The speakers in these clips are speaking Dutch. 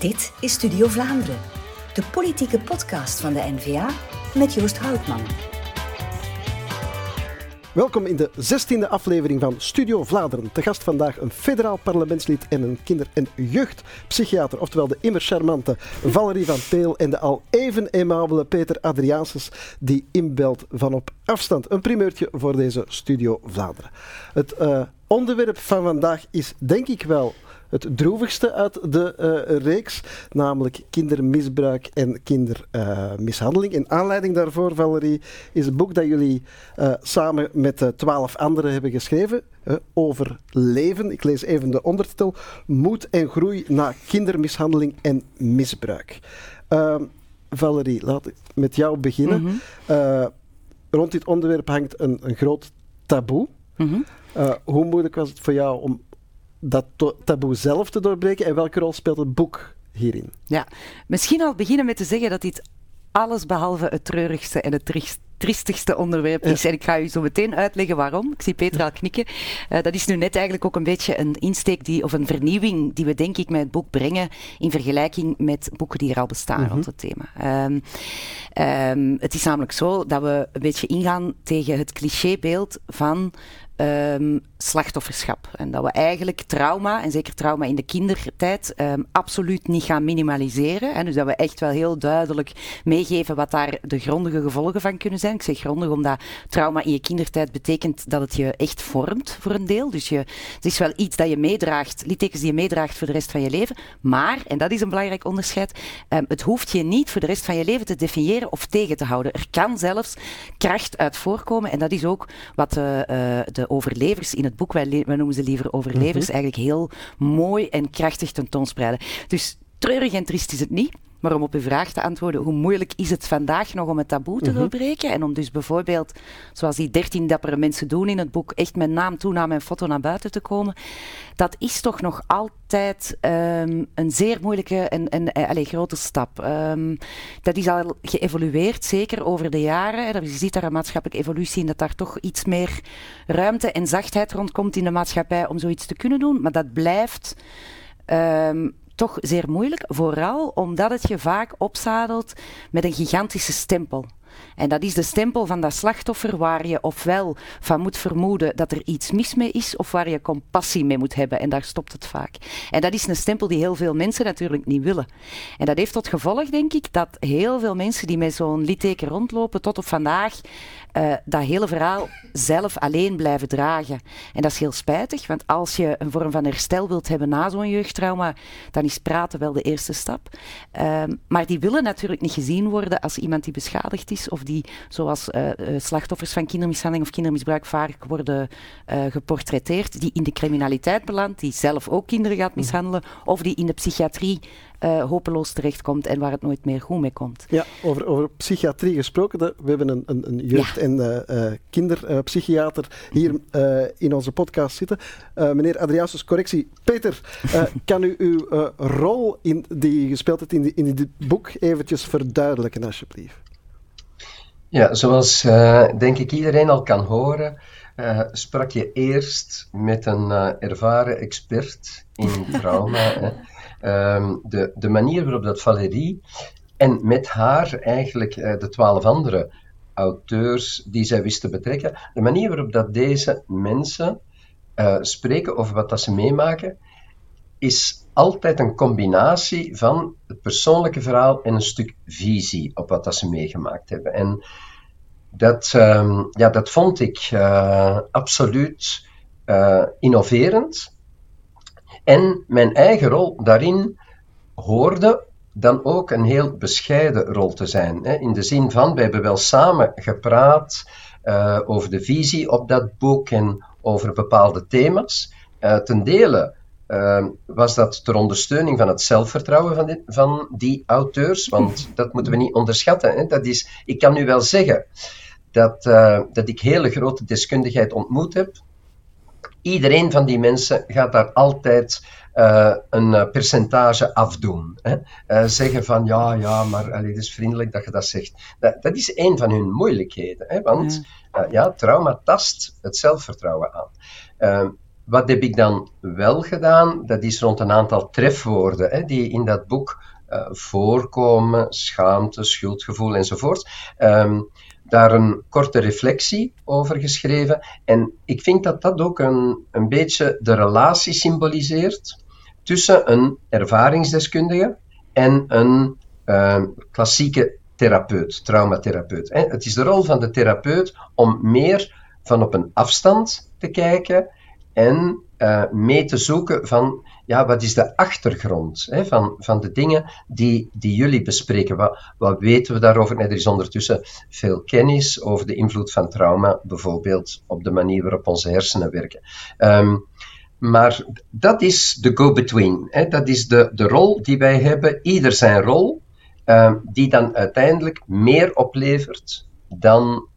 Dit is Studio Vlaanderen, de politieke podcast van de NVA met Joost Houtman. Welkom in de 16e aflevering van Studio Vlaanderen. Te gast vandaag een federaal parlementslid en een kinder- en jeugdpsychiater, oftewel de immer charmante Valerie van Peel en de al even aimabele Peter Adriaanses, die inbelt van op afstand. Een primeurtje voor deze Studio Vlaanderen. Het uh, onderwerp van vandaag is denk ik wel het droevigste uit de uh, reeks, namelijk kindermisbruik en kindermishandeling. En aanleiding daarvoor, Valerie, is een boek dat jullie uh, samen met twaalf anderen hebben geschreven over leven. Ik lees even de ondertitel: Moed en groei na kindermishandeling en misbruik. Ehm, Valerie, laat ik met jou beginnen. Mm -hmm. rond dit onderwerp hangt een, een groot taboe. Mm -hmm. hoe moeilijk was het voor jou om dat taboe zelf te doorbreken en welke rol speelt het boek hierin? Ja, misschien al beginnen met te zeggen dat dit alles behalve het treurigste en het triestigste onderwerp is. En ik ga u zo meteen uitleggen waarom. Ik zie Petra al knikken. Uh, dat is nu net eigenlijk ook een beetje een insteek die, of een vernieuwing die we denk ik met het boek brengen in vergelijking met boeken die er al bestaan mm -hmm. rond het thema. Um, um, het is namelijk zo dat we een beetje ingaan tegen het clichébeeld van um, slachtofferschap. En dat we eigenlijk trauma, en zeker trauma in de kindertijd, um, absoluut niet gaan minimaliseren. En dus dat we echt wel heel duidelijk meegeven wat daar de grondige gevolgen van kunnen zijn. Ik zeg grondig omdat trauma in je kindertijd betekent dat het je echt vormt voor een deel. Dus je, het is wel iets dat je meedraagt, littekens die je meedraagt voor de rest van je leven. Maar, en dat is een belangrijk onderscheid, um, het hoeft je niet voor de rest van je leven te definiëren of tegen te houden. Er kan zelfs kracht uit voorkomen. En dat is ook wat de, uh, de overlevers in het boek, wij, wij noemen ze liever overlevers, mm -hmm. eigenlijk heel mooi en krachtig tentoonspreiden. Dus treurig en triest is het niet. Maar om op uw vraag te antwoorden, hoe moeilijk is het vandaag nog om het taboe te -hmm. doorbreken? En om dus bijvoorbeeld, zoals die dertien dappere mensen doen in het boek, echt met naam, toenaam en foto naar buiten te komen. Dat is toch nog altijd um, een zeer moeilijke en, en uh, allez, grote stap. Um, dat is al geëvolueerd, zeker over de jaren. Je ziet daar een maatschappelijke evolutie in, dat daar toch iets meer ruimte en zachtheid rondkomt in de maatschappij om zoiets te kunnen doen. Maar dat blijft... Um, toch zeer moeilijk. Vooral omdat het je vaak opzadelt met een gigantische stempel. En dat is de stempel van dat slachtoffer waar je ofwel van moet vermoeden dat er iets mis mee is, of waar je compassie mee moet hebben. En daar stopt het vaak. En dat is een stempel die heel veel mensen natuurlijk niet willen. En dat heeft tot gevolg, denk ik, dat heel veel mensen die met zo'n litteken rondlopen tot op vandaag uh, dat hele verhaal zelf alleen blijven dragen. En dat is heel spijtig, want als je een vorm van herstel wilt hebben na zo'n jeugdtrauma, dan is praten wel de eerste stap. Uh, maar die willen natuurlijk niet gezien worden als iemand die beschadigd is of die, zoals uh, slachtoffers van kindermishandeling of kindermisbruik vaak worden geportretteerd, die in de criminaliteit belandt, die zelf ook kinderen gaat mishandelen, of die in de psychiatrie uh, hopeloos terechtkomt en waar het nooit meer goed mee komt. Ja, over, over psychiatrie gesproken. We hebben een, een, een jeugd- ja. en uh, uh, kinderpsychiater hier in onze podcast zitten. meneer Adriaansus, correctie. Peter, kan u uw rol in, die je gespeeld hebt in, die, in dit boek eventjes verduidelijken, alsjeblieft? Ja, zoals denk ik iedereen al kan horen, sprak je eerst met een ervaren expert in trauma. Um, de, de manier waarop dat Valérie en met haar eigenlijk de twaalf andere auteurs die zij wisten betrekken, de manier waarop dat deze mensen spreken over wat dat ze meemaken, is altijd een combinatie van het persoonlijke verhaal en een stuk visie op wat dat ze meegemaakt hebben. En dat, um, ja, dat vond ik uh, absoluut innoverend. En mijn eigen rol daarin hoorde dan ook een heel bescheiden rol te zijn. Hè? In de zin van, we hebben wel samen gepraat uh, over de visie op dat boek en over bepaalde thema's. Ten dele uh, was dat ter ondersteuning van het zelfvertrouwen van, dit, van die auteurs, want dat moeten we niet onderschatten. Hè? Dat is, ik kan nu wel zeggen dat, dat ik hele grote deskundigheid ontmoet heb, iedereen van die mensen gaat daar altijd uh, een percentage afdoen. Hè? Uh, zeggen van ja, ja, maar allee, het is vriendelijk dat je dat zegt. Dat, dat is een van hun moeilijkheden, hè? want ja. Ja, trauma tast het zelfvertrouwen aan. Wat heb ik dan wel gedaan? Dat is rond een aantal trefwoorden hè, die in dat boek uh, voorkomen, schaamte, schuldgevoel enzovoort. Um, daar een korte reflectie over geschreven. En ik vind dat dat ook een, een beetje de relatie symboliseert tussen een ervaringsdeskundige en een uh, klassieke therapeut, traumatherapeut. Het is de rol van de therapeut om meer van op een afstand te kijken en uh, mee te zoeken van ja, wat is de achtergrond hè, van, van de dingen die, die jullie bespreken? Wat, wat weten we daarover? Nee, er is ondertussen veel kennis over de invloed van trauma, bijvoorbeeld op de manier waarop onze hersenen werken. Um, maar dat is de go-between. Dat is de, de rol die wij hebben, ieder zijn rol, um, die dan uiteindelijk meer oplevert dan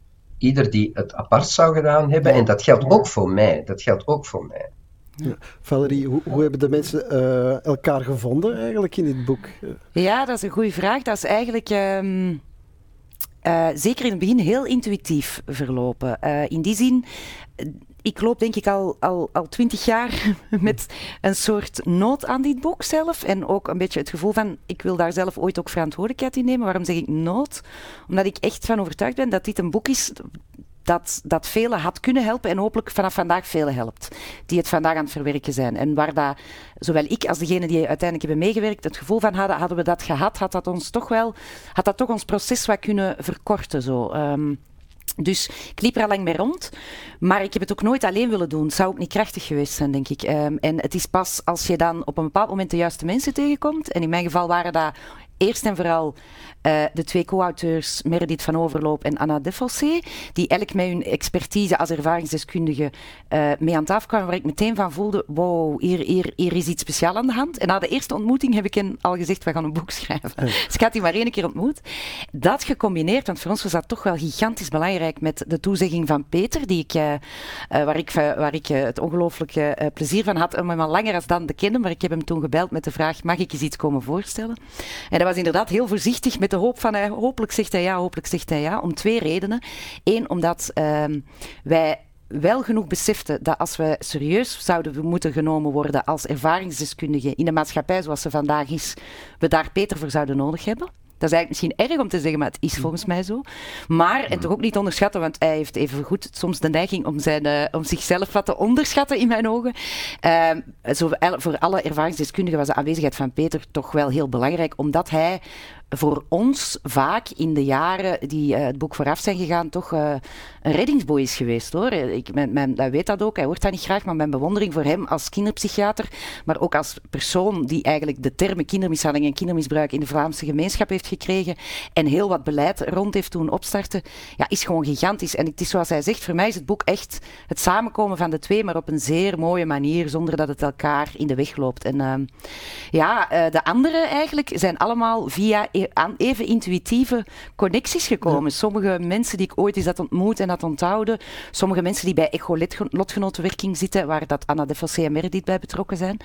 ieder die het apart zou gedaan hebben. En dat geldt ook voor mij. Dat geldt ook voor mij. Ja. Valerie, hoe, hoe, hebben de mensen uh, elkaar gevonden eigenlijk in dit boek? Ja, dat is een goede vraag. Dat is eigenlijk um, uh, zeker in het begin heel intuïtief verlopen. Uh, in die zin, ik loop denk ik al, al, al twintig jaar met een soort nood aan dit boek zelf. En ook een beetje het gevoel van, ik wil daar zelf ooit ook verantwoordelijkheid in nemen. Waarom zeg ik nood? Omdat ik echt van overtuigd ben dat dit een boek is dat, dat velen had kunnen helpen en hopelijk vanaf vandaag velen helpt. Die het vandaag aan het verwerken zijn. En waar dat, zowel ik als degene die uiteindelijk hebben meegewerkt het gevoel van hadden, hadden we dat gehad, had dat ons toch wel, had dat toch ons proces wat kunnen verkorten. Zo. Um, dus ik liep er al lang mee rond. Maar ik heb het ook nooit alleen willen doen. Het zou ook niet krachtig geweest zijn, denk ik. Um, en het is pas als je dan op een bepaald moment de juiste mensen tegenkomt. En in mijn geval waren dat eerst en vooral uh, de twee co-auteurs Meredith van Overloop en Anna Defossé, die elk met hun expertise als ervaringsdeskundige uh, mee aan tafel kwamen, waar ik meteen van voelde, wow, hier, hier, hier is iets speciaals aan de hand. En na de eerste ontmoeting heb ik hen al gezegd, we gaan een boek schrijven. Ja. Dus ik had die maar één keer ontmoet. Dat gecombineerd, want voor ons was dat toch wel gigantisch belangrijk met de toezegging van Peter, die ik, uh, waar ik, waar ik het ongelooflijke plezier van had om hem al langer als dan te kennen, maar ik heb hem toen gebeld met de vraag, mag ik eens iets komen voorstellen? En dat was inderdaad heel voorzichtig met de hoop van hij, hopelijk zegt hij ja, hopelijk zegt hij ja. Om twee redenen. Eén, omdat uh, wij wel genoeg beseften dat als we serieus zouden moeten genomen worden als ervaringsdeskundige in de maatschappij zoals ze vandaag is, we daar Peter voor zouden nodig hebben. Dat is eigenlijk misschien erg om te zeggen, maar het is volgens mij zo. Maar, en toch ook niet onderschatten, want hij heeft even goed soms de neiging om, uh, om zichzelf wat te onderschatten in mijn ogen. Uh, zo, voor alle ervaringsdeskundigen was de aanwezigheid van Peter toch wel heel belangrijk, omdat hij voor ons vaak in de jaren die uh, het boek vooraf zijn gegaan, toch uh, een reddingsboy is geweest hoor. Ik dat weet dat ook, hij hoort dat niet graag, maar mijn bewondering voor hem als kinderpsychiater, maar ook als persoon die eigenlijk de termen kindermishandeling en kindermisbruik in de Vlaamse gemeenschap heeft gekregen en heel wat beleid rond heeft toen opstarten, ja, is gewoon gigantisch. En het is zoals hij zegt, voor mij is het boek echt het samenkomen van de twee, maar op een zeer mooie manier, zonder dat het elkaar in de weg loopt. En uh, ja, uh, de andere eigenlijk zijn allemaal via aan even intuïtieve connecties gekomen. Sommige mensen die ik ooit eens had ontmoet en had onthouden. Sommige mensen die bij echo-lotgenotenwerking zitten, waar dat Anna de Fossé en Meredith bij betrokken zijn.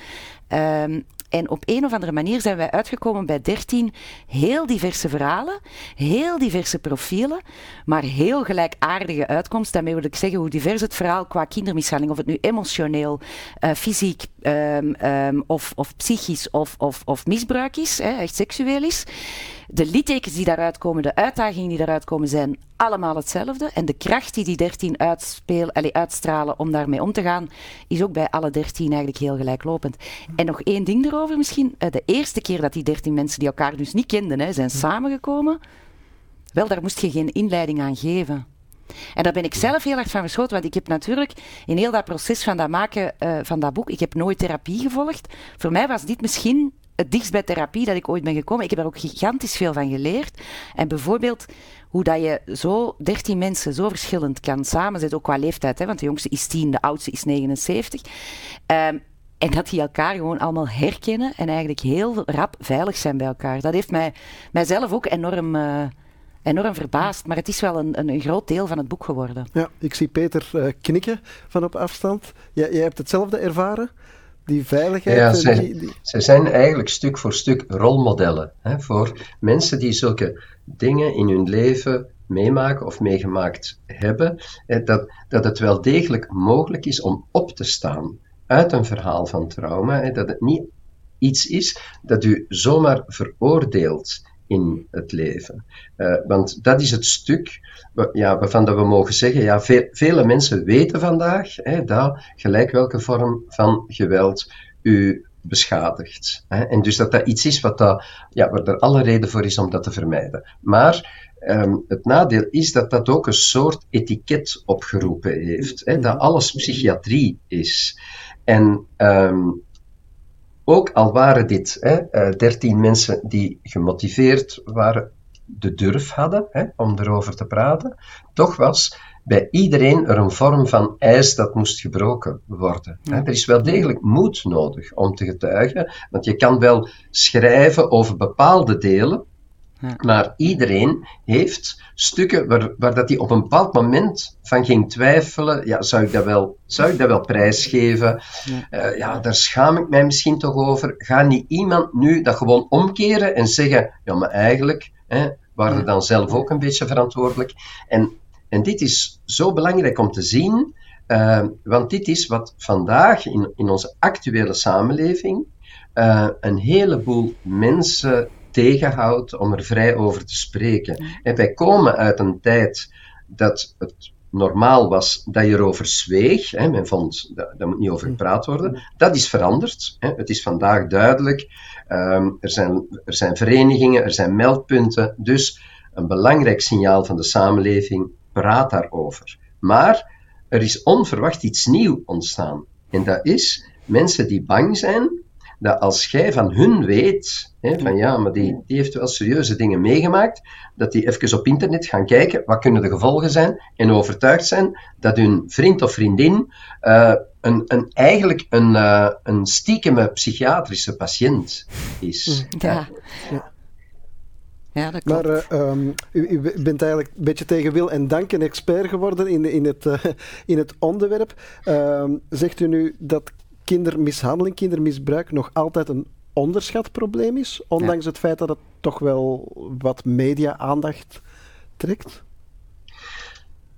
Um, en op een of andere manier zijn wij uitgekomen bij 13 heel diverse verhalen, heel diverse profielen, maar heel gelijkaardige uitkomsten. Daarmee wil ik zeggen hoe divers het verhaal qua kindermishandeling, of het nu emotioneel, uh, fysiek um, um, of, of psychisch of, of, of misbruik is, hè, echt seksueel is. De littekens die daaruit komen, de uitdagingen die daaruit komen, zijn allemaal hetzelfde. En de kracht die die dertien uitstralen om daarmee om te gaan, is ook bij alle dertien eigenlijk heel gelijklopend. En nog één ding erover misschien. Eh, de eerste keer dat die dertien mensen die elkaar dus niet kenden, hè, zijn samengekomen, wel, daar moest je geen inleiding aan geven. En daar ben ik zelf heel erg van verschoten, want ik heb natuurlijk in heel dat proces van dat maken uh, van dat boek, ik heb nooit therapie gevolgd. Voor mij was dit misschien het dichtst bij therapie dat ik ooit ben gekomen. Ik heb er ook gigantisch veel van geleerd. En bijvoorbeeld hoe dat je zo 13 mensen zo verschillend kan samenzetten, ook qua leeftijd, hè, want de jongste is 10, de oudste is 79. Um, en dat die elkaar gewoon allemaal herkennen en eigenlijk heel rap veilig zijn bij elkaar. Dat heeft mij, mijzelf ook enorm, uh, enorm verbaasd. Maar het is wel een, een, groot deel van het boek geworden. Ja, ik zie Peter uh, knikken van op afstand. Jij hebt hetzelfde ervaren? Die veiligheid. Ja, zij, die, die... zij zijn eigenlijk stuk voor stuk rolmodellen hè, voor mensen die zulke dingen in hun leven meemaken of meegemaakt hebben, dat, dat het wel degelijk mogelijk is om op te staan uit een verhaal van trauma. Hè, dat het niet iets is dat u zomaar veroordeelt in het leven. Uh, want dat is het stuk ja, waarvan dat we mogen zeggen, ja, vele mensen weten vandaag hè, dat gelijk welke vorm van geweld u beschadigt. Hè. En dus dat dat iets is wat dat, ja, waar er alle reden voor is om dat te vermijden. Maar um, het nadeel is dat dat ook een soort etiket opgeroepen heeft, hè, dat alles psychiatrie is. En um, ook al waren dit hè, 13 eh, mensen die gemotiveerd waren, de durf hadden hè, om erover te praten, toch was bij iedereen er een vorm van ijs dat moest gebroken worden. Er is wel degelijk moed nodig om te getuigen, want je kan wel schrijven over bepaalde delen, maar iedereen heeft stukken waar, waar dat hij op een bepaald moment van ging twijfelen. Ja, zou ik dat wel, zou ik dat wel prijsgeven? Ja. Uh, ja, daar schaam ik mij misschien toch over. Ga niet iemand nu dat gewoon omkeren en zeggen: ja, maar eigenlijk hè, waren we dan zelf ook een beetje verantwoordelijk. En, en dit is zo belangrijk om te zien, uh, want dit is wat vandaag in, in onze actuele samenleving uh, een heleboel mensen tegenhoudt om er vrij over te spreken. En wij komen uit een tijd dat het normaal was dat je erover zweeg. Hè. Men vond, dat, moet niet over gepraat worden. Dat is veranderd. Hè. Het is vandaag duidelijk. Um, er, zijn, er zijn verenigingen, er zijn meldpunten. Dus een belangrijk signaal van de samenleving, praat daarover. Maar er is onverwacht iets nieuws ontstaan. En dat is mensen die bang zijn dat als jij van hun weet, hè, van ja, maar die, die heeft wel serieuze dingen meegemaakt, dat die even op internet gaan kijken, wat kunnen de gevolgen zijn, en overtuigd zijn dat hun vriend of vriendin uh, een, een, eigenlijk een, uh, een stiekeme psychiatrische patiënt is. Mm, ja. ja. Ja, dat klopt. Maar uh, um, u, u, bent eigenlijk een beetje tegen wil en dank een expert geworden in, in, het, uh, in het onderwerp. Uh, zegt u nu dat kindermishandeling, kindermisbruik nog altijd een onderschat probleem is, ondanks het feit dat het toch wel wat media-aandacht trekt?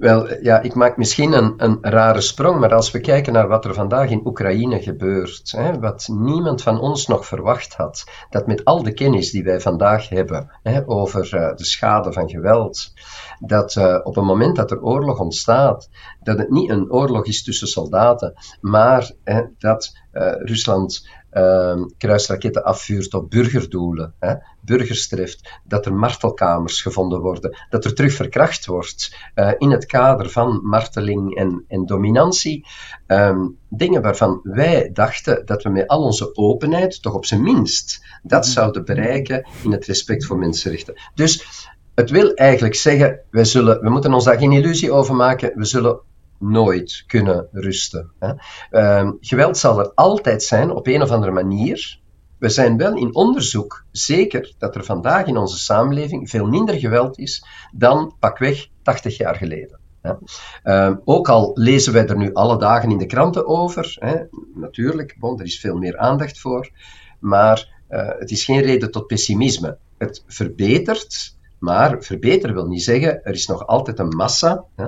Wel, ja, ik maak misschien een, een rare sprong, maar als we kijken naar wat er vandaag in Oekraïne gebeurt, hè, wat niemand van ons nog verwacht had, dat met al de kennis die wij vandaag hebben hè, over uh, de schade van geweld, dat uh, op het moment dat er oorlog ontstaat, dat het niet een oorlog is tussen soldaten, maar hè, dat uh, Rusland uh, kruisraketten afvuurt op burgerdoelen, hè, burgers treft, dat er martelkamers gevonden worden, dat er terug verkracht wordt uh, in het kader van marteling en, en dominantie. Um, dingen waarvan wij dachten dat we met al onze openheid, toch op zijn minst, dat mhm. zouden bereiken in het respect voor mensenrechten. Dus het wil eigenlijk zeggen, wij zullen, we moeten ons daar geen illusie over maken, we zullen nooit kunnen rusten. Hè. Uh, geweld zal er altijd zijn, op een of andere manier. We zijn wel in onderzoek zeker dat er vandaag in onze samenleving veel minder geweld is dan pakweg 80 jaar geleden. Uh, ook al lezen wij er nu alle dagen in de kranten over, hè, natuurlijk, bon, er is veel meer aandacht voor, maar uh, het is geen reden tot pessimisme. Het verbetert, maar verbeteren wil niet zeggen, er is nog altijd een massa. Hè,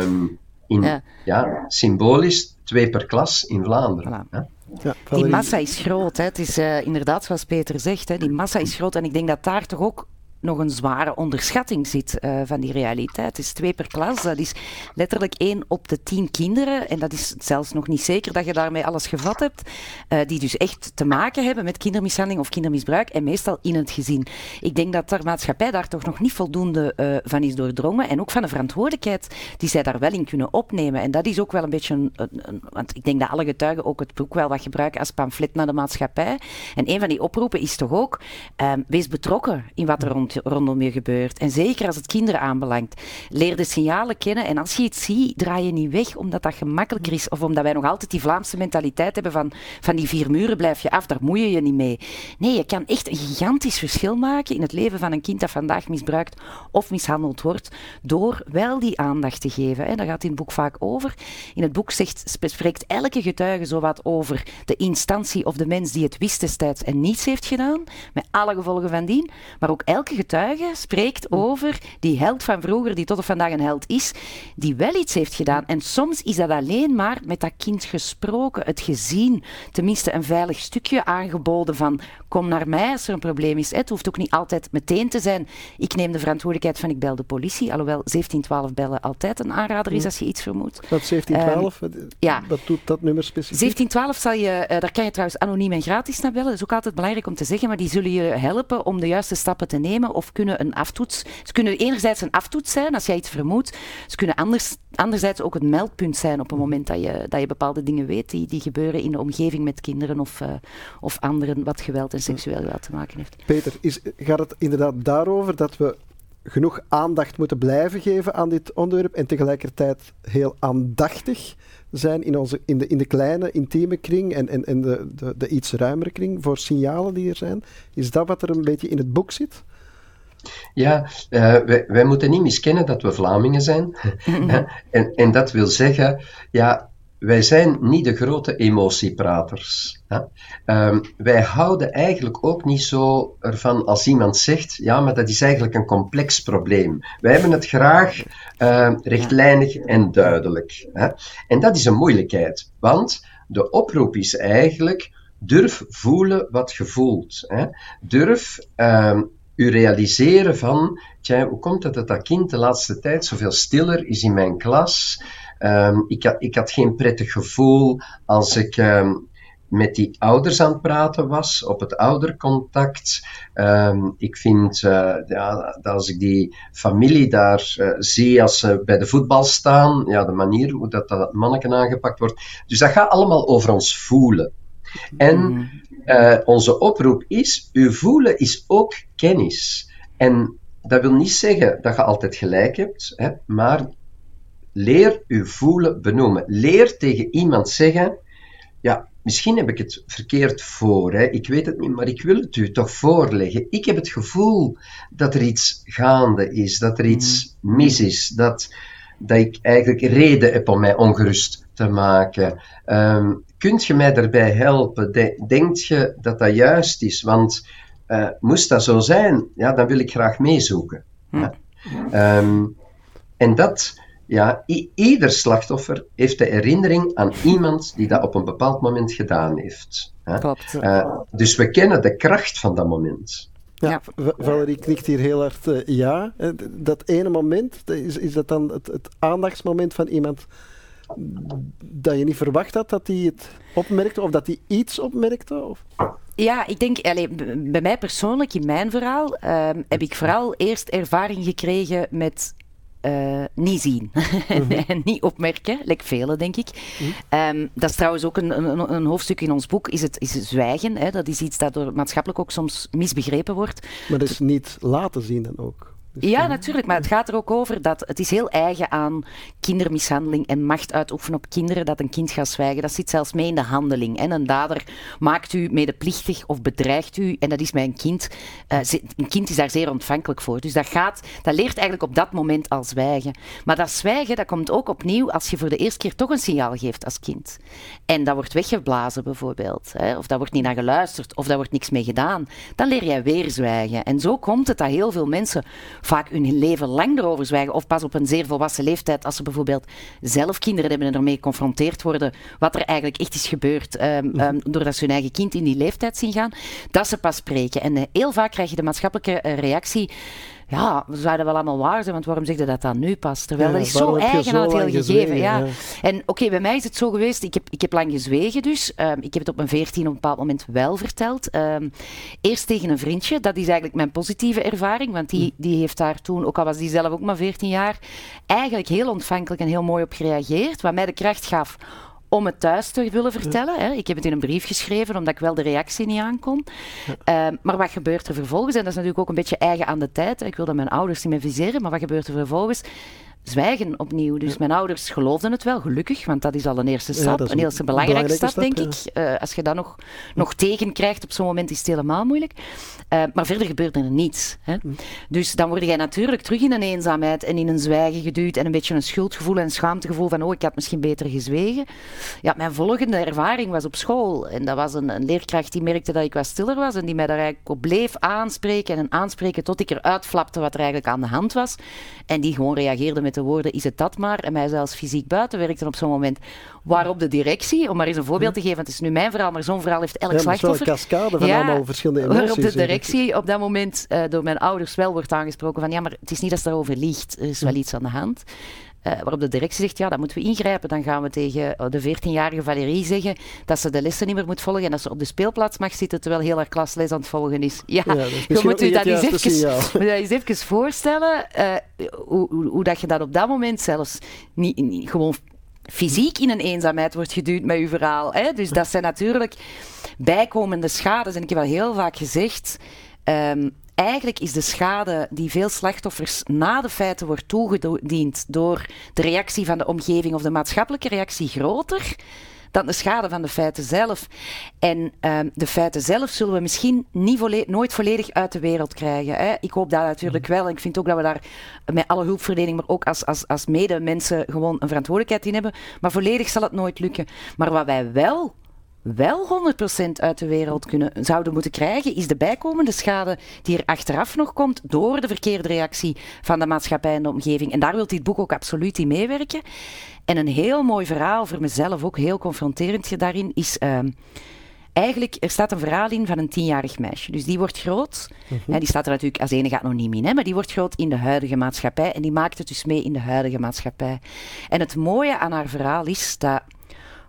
um, in, ja. symbolisch twee per klas in Vlaanderen. Hè? Ja, die massa is groot. Hè. Het is uh, inderdaad zoals Peter zegt, hè, die massa is groot. En ik denk dat daar toch ook nog een zware onderschatting zit uh, van die realiteit. Het is twee per klas, dat is letterlijk één op de tien kinderen. En dat is zelfs nog niet zeker dat je daarmee alles gevat hebt. Uh, die dus echt te maken hebben met kindermishandeling of kindermisbruik. En meestal in het gezin. Ik denk dat de maatschappij daar toch nog niet voldoende uh, van is doordrongen. En ook van de verantwoordelijkheid die zij daar wel in kunnen opnemen. En dat is ook wel een beetje een, want ik denk dat alle getuigen ook het boek wel wat gebruiken als pamflet naar de maatschappij. En een van die oproepen is toch ook, wees betrokken in wat er rond rondom je gebeurt. En zeker als het kinderen aanbelangt. Leer de signalen kennen en als je iets ziet, draai je niet weg omdat dat gemakkelijker is of omdat wij nog altijd die Vlaamse mentaliteit hebben van, van die vier muren blijf je af, daar moeie je niet mee. Nee, je kan echt een gigantisch verschil maken in het leven van een kind dat vandaag misbruikt of mishandeld wordt door wel die aandacht te geven. Daar gaat in het boek vaak over. In het boek zegt, spreekt elke getuige zowat over de instantie of de mens die het wist destijds en niets heeft gedaan, met alle gevolgen van dien, maar ook elke getuige spreekt over die held van vroeger, die tot op vandaag een held is, die wel iets heeft gedaan. En soms is dat alleen maar met dat kind gesproken, het gezien, tenminste een veilig stukje aangeboden van kom naar mij als er een probleem is. Het hoeft ook niet altijd meteen te zijn, ik neem de verantwoordelijkheid van ik bel de politie, alhoewel 1712 bellen altijd een aanrader is als je iets vermoedt. Wat 1712? Um, ja. Wat doet dat nummer specifiek? 1712 zal je, uh, daar kan je trouwens anoniem en gratis naar bellen. Dat is ook altijd belangrijk om te zeggen, maar die zullen je helpen om de juiste stappen te nemen of kunnen een aftoets. Ze kunnen enerzijds een aftoets zijn als jij iets vermoedt. Ze kunnen anders, anderzijds ook een meldpunt zijn op het moment dat je, dat je bepaalde dingen weet die, die gebeuren in de omgeving met kinderen of, uh, of anderen wat geweld en seksueel geweld te maken heeft. Peter, is, gaat het inderdaad daarover dat we genoeg aandacht moeten blijven geven aan dit onderwerp en tegelijkertijd heel aandachtig zijn in, onze, in, de, in de kleine, intieme kring en, en, en de, de, de iets ruimere kring voor signalen die er zijn. Is dat wat er een beetje in het boek zit? Ja, uh, wij, wij, moeten niet miskennen dat we Vlamingen zijn. en, en dat wil zeggen, ja, wij zijn niet de grote emotiepraters. Hè? Um, wij houden eigenlijk ook niet zo ervan als iemand zegt, ja, maar dat is eigenlijk een complex probleem. Wij hebben het graag uh, rechtlijnig en duidelijk. Hè? En dat is een moeilijkheid, want de oproep is eigenlijk, durf voelen wat je voelt. Hè? Durf uh, u realiseren van, tja, hoe komt het dat dat kind de laatste tijd zoveel stiller is in mijn klas? Um, ik, had, ik had geen prettig gevoel als ik um, met die ouders aan het praten was, op het oudercontact. Um, ik vind uh, ja, dat als ik die familie daar uh, zie als ze bij de voetbal staan, ja, de manier hoe dat, dat manneken aangepakt wordt. Dus dat gaat allemaal over ons voelen. En uh, onze oproep is, uw voelen is ook kennis. En dat wil niet zeggen dat je altijd gelijk hebt, hè, maar Leer uw voelen benoemen. Leer tegen iemand zeggen: Ja, misschien heb ik het verkeerd voor, hè. ik weet het niet, maar ik wil het u toch voorleggen. Ik heb het gevoel dat er iets gaande is, dat er iets mm. mis is, dat, dat ik eigenlijk reden heb om mij ongerust te maken. Um, kunt je mij daarbij helpen? De, denkt je dat dat juist is? Want uh, moest dat zo zijn, ja, dan wil ik graag meezoeken. Mm. Um, en dat ja, ieder slachtoffer heeft de herinnering aan iemand die dat op een bepaald moment gedaan heeft. Hè? Klopt. Uh, dus we kennen de kracht van dat moment. Ja, ja. Valerie knikt hier heel hard uh, ja. Dat ene moment, is, is dat dan het, het aandachtsmoment van iemand dat je niet verwacht had dat hij het opmerkte of dat hij iets opmerkte? Of? Ja, ik denk, allez, bij mij persoonlijk, in mijn verhaal, uh, heb ik vooral eerst ervaring gekregen met uh, niet zien mhm. en niet opmerken, like velen denk ik. Mhm. um, dat is trouwens ook een, een, een, hoofdstuk in ons boek, is het is zwijgen. Hè? Dat is iets dat door maatschappelijk ook soms misbegrepen wordt. Maar dat is niet laten zien dan ook? Dus ja, natuurlijk. Maar het gaat er ook over dat het is heel eigen aan kindermishandeling en macht uitoefenen op kinderen dat een kind gaat zwijgen. Dat zit zelfs mee in de handeling. En een dader maakt u medeplichtig of bedreigt u. En dat is mijn kind. Uh, een kind is daar zeer ontvankelijk voor. Dus dat, gaat, dat leert eigenlijk op dat moment al zwijgen. Maar dat zwijgen dat komt ook opnieuw als je voor de eerste keer toch een signaal geeft als kind. En dat wordt weggeblazen bijvoorbeeld. Hè? Of daar wordt niet naar geluisterd. Of daar wordt niks mee gedaan. Dan leer jij weer zwijgen. En zo komt het dat heel veel mensen vaak hun leven lang erover zwijgen. Of pas op een zeer volwassen leeftijd, als ze bijvoorbeeld zelf kinderen hebben en ermee geconfronteerd worden, wat er eigenlijk echt is gebeurd, um, um, doordat ze hun eigen kind in die leeftijd zien gaan, dat ze pas spreken. En uh, heel vaak krijg je de maatschappelijke uh, reactie ja, we zouden wel allemaal waar zijn, want waarom zeg je dat dan nu pas? Terwijl dat is zo eigen aan het hele gegeven. Ja. En oké, bij mij is het zo geweest, ik heb, ik heb lang gezwegen dus. Um, ik heb het op een veertien op een bepaald moment wel verteld. Um, eerst tegen een vriendje, dat is eigenlijk mijn positieve ervaring, want die, hm. die heeft daar toen, ook al was die zelf ook maar 14 jaar, eigenlijk heel ontvankelijk en heel mooi op gereageerd, wat mij de kracht gaf om het thuis te willen vertellen. Hè. Ik heb het in een brief geschreven, omdat ik wel de reactie niet aankon. Uh, maar wat gebeurt er vervolgens? En dat is natuurlijk ook een beetje eigen aan de tijd. Ik wil dat mijn ouders niet meer viseren, maar wat gebeurt er vervolgens? Zwijgen opnieuw. Dus mijn ouders geloofden het wel, gelukkig, want dat is al een eerste stap. een, een eerste belangrijke stap, denk ik. Uh, als je dat nog, nog tegen krijgt op zo'n moment, is het helemaal moeilijk. Uh, maar verder gebeurde er niets. Hè. Hm. Dus dan word jij natuurlijk terug in een eenzaamheid en in een zwijgen geduwd en een beetje een schuldgevoel en schaamtegevoel van oh, ik had misschien beter gezwegen. Ja, mijn volgende ervaring was op school. En dat was een, een leerkracht die merkte dat ik wat stiller was en die mij daar eigenlijk op bleef aanspreken en aanspreken tot ik eruit flapte wat er eigenlijk aan de hand was. En die gewoon reageerde met de woorden, is het dat maar? En mij zelfs fysiek buiten werkte op zo'n moment. Waarop de directie, om maar eens een voorbeeld te geven, want het is nu mijn verhaal, maar zo'n verhaal heeft elk ja, slachtoffer. een cascade van allemaal verschillende emoties. Waarop de directie op dat moment uh, door mijn ouders wel wordt aangesproken van, ja, maar het is niet dat ze daarover liegt, er is wel iets aan de hand. Uh, waarop de directie zegt, ja, dan moeten we ingrijpen. Dan gaan we tegen uh, de 14-jarige Valérie zeggen dat ze de lessen niet meer moet volgen en dat ze op de speelplaats mag zitten terwijl heel haar klasles aan het volgen is. Ja, ja je moet u dat eens, even, moet eens even voorstellen uh, hoe, hoe, hoe, dat je dat op dat moment zelfs niet, niet gewoon fysiek in een eenzaamheid wordt geduwd met uw verhaal. Hè? Dus dat zijn natuurlijk bijkomende schades. En ik heb al heel vaak gezegd. Um, eigenlijk is de schade die veel slachtoffers na de feiten wordt toegediend door de reactie van de omgeving of de maatschappelijke reactie groter dan de schade van de feiten zelf. En ehm, de feiten zelf zullen we misschien niet nooit volledig uit de wereld krijgen. Hè. Ik hoop dat natuurlijk mhm. wel. En ik vind ook dat we daar met alle hulpverlening, maar ook als, als, als medemensen gewoon een verantwoordelijkheid in hebben. Maar volledig zal het nooit lukken. Maar wat wij wel wel 100% uit de wereld kunnen, zouden moeten krijgen, is de bijkomende schade die er achteraf nog komt door de verkeerde reactie van de maatschappij en de omgeving. En daar wil dit boek ook absoluut in meewerken. En een heel mooi verhaal, voor mezelf ook heel confronterend daarin, is... Uh, Eigenlijk, er staat een verhaal in van een tienjarig meisje. Dus die wordt groot. Mm die staat er natuurlijk als enige anoniem in. Hè, maar die wordt groot in de huidige maatschappij. En die maakt het dus mee in de huidige maatschappij. En het mooie aan haar verhaal is dat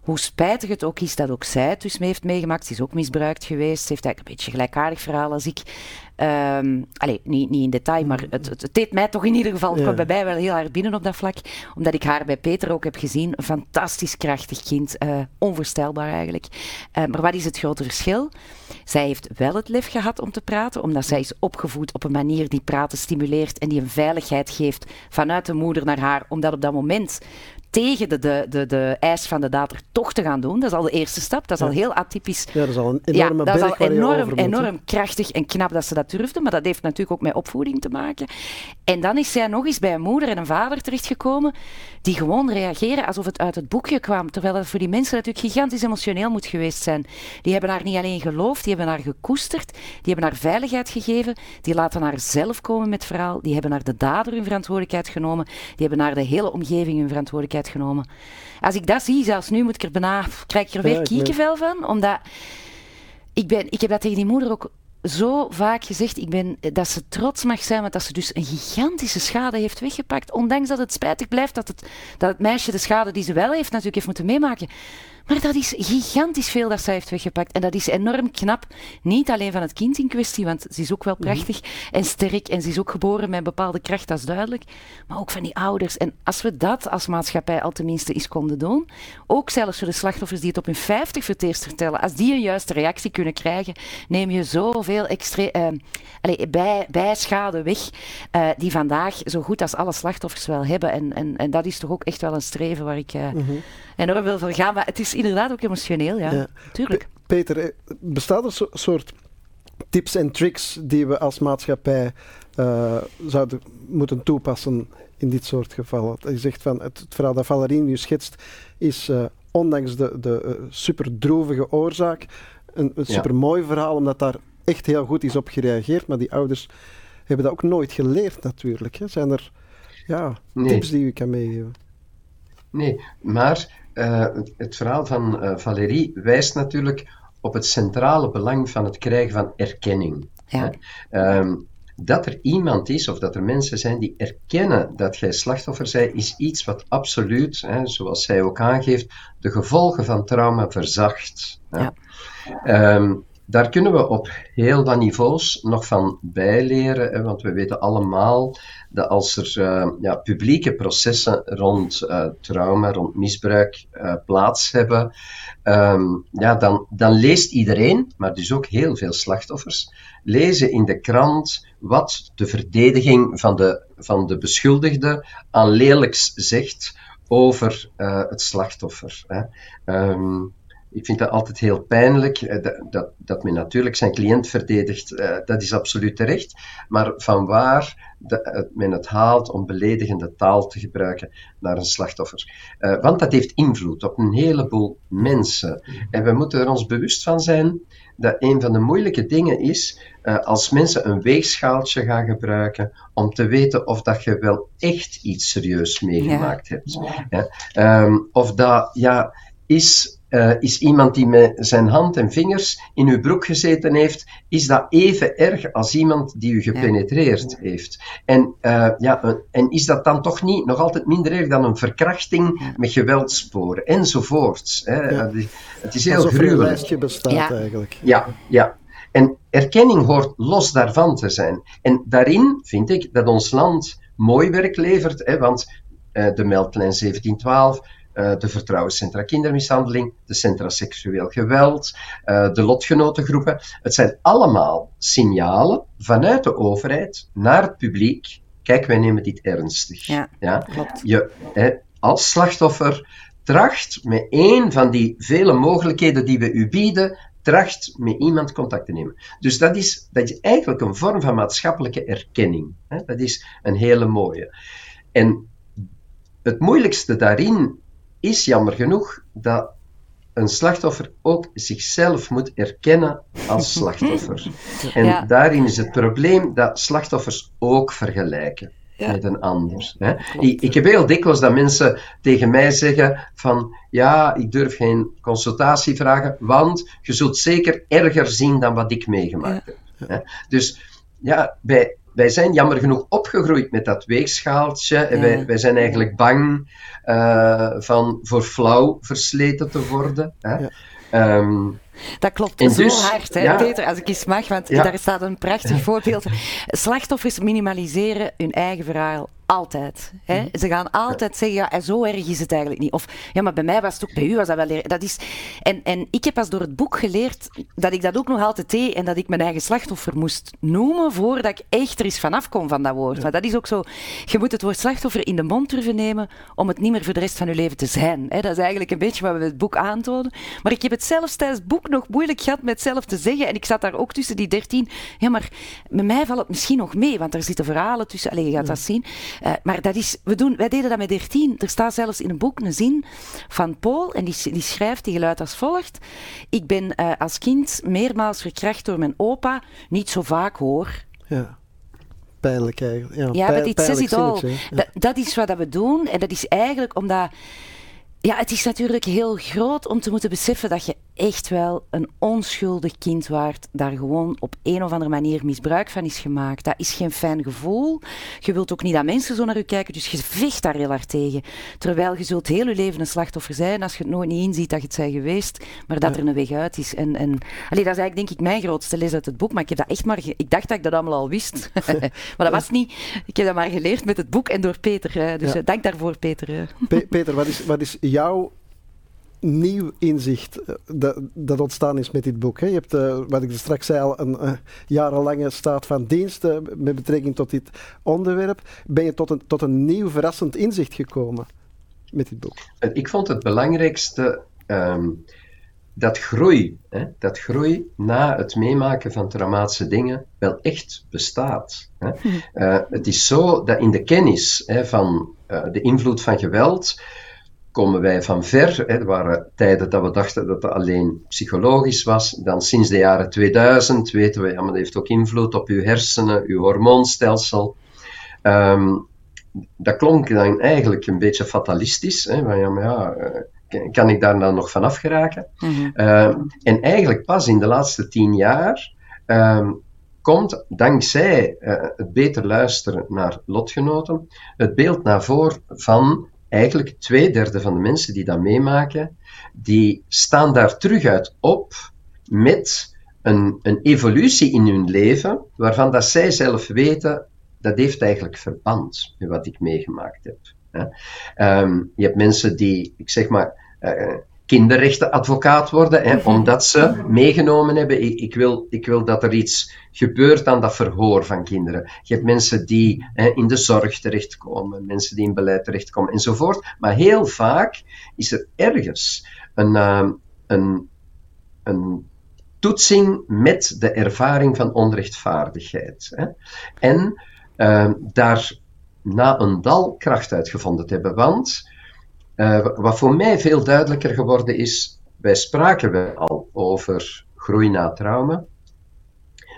hoe spijtig het ook is dat ook zij het dus mee heeft meegemaakt. Ze is ook misbruikt geweest. Ze heeft eigenlijk een beetje een gelijkaardig verhaal als ik. Um, allee, niet, niet in detail, maar het, het, deed mij toch in ieder geval, het kwam bij mij wel heel hard binnen op dat vlak. Omdat ik haar bij Peter ook heb gezien. Een fantastisch krachtig kind. Uh, onvoorstelbaar eigenlijk. Uh, maar wat is het grote verschil? Zij heeft wel het lef gehad om te praten, omdat zij is opgevoed op een manier die praten stimuleert en die een veiligheid geeft vanuit de moeder naar haar. Omdat op dat moment tegen de, de, de, de eis van de dader toch te gaan doen. Dat is al de eerste stap. Dat is al heel atypisch. Ja, dat is al een enorme ja, dat is al enorm, enorm krachtig en knap dat ze dat durfde. Maar dat heeft natuurlijk ook met opvoeding te maken. En dan is zij nog eens bij een moeder en een vader terechtgekomen die gewoon reageren alsof het uit het boekje kwam. Terwijl dat voor die mensen natuurlijk gigantisch emotioneel moet geweest zijn. Die hebben haar niet alleen geloofd, die hebben haar gekoesterd, die hebben haar veiligheid gegeven, die laten haar zelf komen met verhaal, die hebben naar de dader hun verantwoordelijkheid genomen, die hebben naar de hele omgeving hun verantwoordelijkheid genomen. Als ik dat zie, zelfs nu moet ik er bijna, krijg ik er weer ja, kiekenvel van, omdat ik, ben, ik heb dat tegen die moeder ook zo vaak gezegd ik ben, dat ze trots mag zijn, want dat ze dus een gigantische schade heeft weggepakt. Ondanks dat het spijtig blijft dat het, dat het meisje de schade die ze wel heeft natuurlijk heeft moeten meemaken. Maar dat is gigantisch veel dat zij heeft weggepakt. En dat is enorm knap. Niet alleen van het kind in kwestie, want ze is ook wel mhm. prachtig en sterk. En ze is ook geboren met een bepaalde kracht, dat is duidelijk. Maar ook van die ouders. En als we dat als maatschappij al tenminste eens konden doen. Ook zelfs voor de slachtoffers die het op hun 50 voor het eerst vertellen. Als die een juiste reactie kunnen krijgen, neem je zoveel extra, uh, allez, bij, bijschade weg. Uh, die vandaag zo goed als alle slachtoffers wel hebben. En, en, en dat is toch ook echt wel een streven waar ik uh, mm enorm wil voor gaan. Maar het is inderdaad ook emotioneel, ja. Tuurlijk. Peter, eh, bestaat er een soort tips en tricks die we als maatschappij uh, zouden moeten toepassen in dit soort gevallen? Je zegt van het, het verhaal dat Valerie nu schetst is uh, ondanks de, de uh, super droevige oorzaak een, een super mooi verhaal, omdat daar echt heel goed is op gereageerd. Maar die ouders hebben dat ook nooit geleerd natuurlijk. Hè? Zijn er ja, tips die u kan meegeven? Nee, maar uh, het verhaal van uh, Valérie wijst natuurlijk op het centrale belang van het krijgen van erkenning. Ja. Um, dat er iemand is of dat er mensen zijn die erkennen dat jij slachtoffer bent, is iets wat absoluut, hè, zoals zij ook aangeeft, de gevolgen van trauma verzacht. Ja. Um, daar kunnen we op heel wat niveaus nog van bijleren, want we weten allemaal dat als er uh, ja, publieke processen rond uh, trauma, rond misbruik uh, plaats hebben, um, ja, dan, dan leest iedereen, maar dus ook heel veel slachtoffers, lezen in de krant wat de verdediging van de, van de beschuldigde aan lelijks zegt over het slachtoffer. Hè. Um, ik vind dat altijd heel pijnlijk. Eh, dat, dat, dat men natuurlijk zijn cliënt verdedigt, uh, dat is absoluut terecht. Maar van waar de, men het haalt om beledigende taal te gebruiken naar een slachtoffer. Want dat heeft invloed op een heleboel mensen. En we moeten er ons bewust van zijn dat een van de moeilijke dingen is uh, als mensen een weegschaaltje gaan gebruiken om te weten of dat je wel echt iets serieus meegemaakt ja. hebt. Ja. Um, of dat, ja, is uh, is iemand die met zijn hand en vingers in uw broek gezeten heeft, is dat even erg als iemand die u gepenetreerd ja. heeft. En, uh, ja, en is dat dan toch niet nog altijd minder erg dan een verkrachting ja. met geweldsporen enzovoorts. Hè? Ja. Het is heel Alsof gruwelijk. een lijstje bestaat eigenlijk. Ja, ja. En erkenning hoort los daarvan te zijn. En daarin vind ik dat ons land mooi werk levert, hè, want uh, de meldlijn 1712 uh, de vertrouwenscentra kindermishandeling, de centra seksueel geweld, uh, de lotgenotengroepen. Het zijn allemaal signalen vanuit de overheid naar het publiek. Kijk, wij nemen dit ernstig. Ja, ja? klopt. Je, hè, als slachtoffer tracht met één van die vele mogelijkheden die we u bieden, tracht met iemand contact te nemen. Dus dat is, dat is eigenlijk een vorm van maatschappelijke erkenning. Hè? Dat is een hele mooie. En het moeilijkste daarin is jammer genoeg dat een slachtoffer ook zichzelf moet erkennen als slachtoffer. En ja. daarin is het probleem dat slachtoffers ook vergelijken. Ja. met een ander. Hè. Ik, ik, heb heel dikwijls dat mensen tegen mij zeggen van ja, ik durf geen consultatie vragen, want je zult zeker erger zien dan wat ik meegemaakt ja. heb. Hè. Dus ja, bij, wij zijn jammer genoeg opgegroeid met dat weegschaaltje. En wij, wij zijn eigenlijk bang uh, van voor flauw versleten te worden. Hè? Ja. Um, dat klopt en zo dus, hard, hè, ja. Peter, als ik eens mag, want ja. daar staat een prachtig voorbeeld. Slachtoffers minimaliseren hun eigen verhaal altijd. Hè? Mm. Ze gaan altijd zeggen, ja, en zo erg is het eigenlijk niet. Of, ja, maar bij mij was het ook, bij u was dat wel erg. Dat is, en, en ik heb pas door het boek geleerd dat ik dat ook nog altijd deed en dat ik mijn eigen slachtoffer moest noemen voordat ik echt er eens vanaf kon van dat woord. Ja. Maar dat is ook zo, je moet het woord slachtoffer in de mond durven nemen om het niet meer voor de rest van je leven te zijn. Hè? Dat is eigenlijk een beetje wat we het boek aantonen. Maar ik heb het zelfs tijdens het boek nog moeilijk gehad met zelf te zeggen. En ik zat daar ook tussen die dertien. Ja, maar met mij valt het misschien nog mee, want er zitten verhalen tussen. Allee, je gaat dat zien. Uh, maar dat is, we doen, wij deden dat met 13. Er staat zelfs in een boek een zin van Paul, en die, die schrijft, die geluid als volgt. Ik ben uh, als kind meermaals verkracht door mijn opa. Niet zo vaak hoor. Ja. Pijnlijk eigenlijk. Ja, ja but it says it all. Ja. Dat, dat is wat we doen. En dat is eigenlijk omdat... Ja, het is natuurlijk heel groot om te moeten beseffen dat je echt wel een onschuldig kind waard, daar gewoon op een of andere manier misbruik van is gemaakt. Dat is geen fijn gevoel. Je wilt ook niet dat mensen zo naar je kijken, dus je vecht daar heel hard tegen. Terwijl je zult heel je leven een slachtoffer zijn als je het nooit niet inziet dat je het zijn geweest, maar dat ja. er een weg uit is. En, en, allee, dat is eigenlijk denk ik mijn grootste les uit het boek, maar ik heb dat echt maar... Ik dacht dat ik dat allemaal al wist, maar dat was niet. Ik heb dat maar geleerd met het boek en door Peter. Dus ja. dank daarvoor, Peter. Pe Peter, wat is, wat is jouw nieuw inzicht dat, dat, ontstaan is met dit boek. Hè. Je hebt, uh, wat ik straks zei, al een uh, jarenlange staat van dienst uh, met betrekking tot dit onderwerp. Ben je tot een, tot een nieuw verrassend inzicht gekomen met dit boek? Ik vond het belangrijkste um, dat groei, hè, dat groei na het meemaken van traumatische dingen wel echt bestaat. Hè. Hm. het is zo dat in de kennis hè, van de invloed van geweld komen wij van ver. Hè. Er waren tijden dat we dachten dat het alleen psychologisch was. Dan sinds de jaren 2000 weten we, ja, maar dat heeft ook invloed op uw hersenen, uw hormoonstelsel. Um, dat klonk dan eigenlijk een beetje fatalistisch. Hè, van, ja, maar ja, kan ik daar dan nog vanaf geraken? Mm-hmm. Um, en eigenlijk pas in de laatste tien jaar um, komt, dankzij uh, het beter luisteren naar lotgenoten, het beeld naar voren van eigenlijk twee derde van de mensen die dat meemaken, die staan daar terug uit op met een, een evolutie in hun leven waarvan dat zij zelf weten dat heeft eigenlijk verband met wat ik meegemaakt heb. Ehm, je hebt mensen die, ik zeg maar, uh, kinderrechtenadvocaat worden, hè, omdat ze meegenomen hebben, ik, ik, wil, ik wil dat er iets gebeurt aan dat verhoor van kinderen. Je hebt mensen die hè, in de zorg terechtkomen, mensen die in beleid terechtkomen enzovoort. Maar heel vaak is er ergens een, uh, een, een toetsing met de ervaring van onrechtvaardigheid. Hè. En uh, daar na een dal kracht uitgevonden te hebben. Want uh, wat voor mij veel duidelijker geworden is, wij spraken wel al over groei na trauma,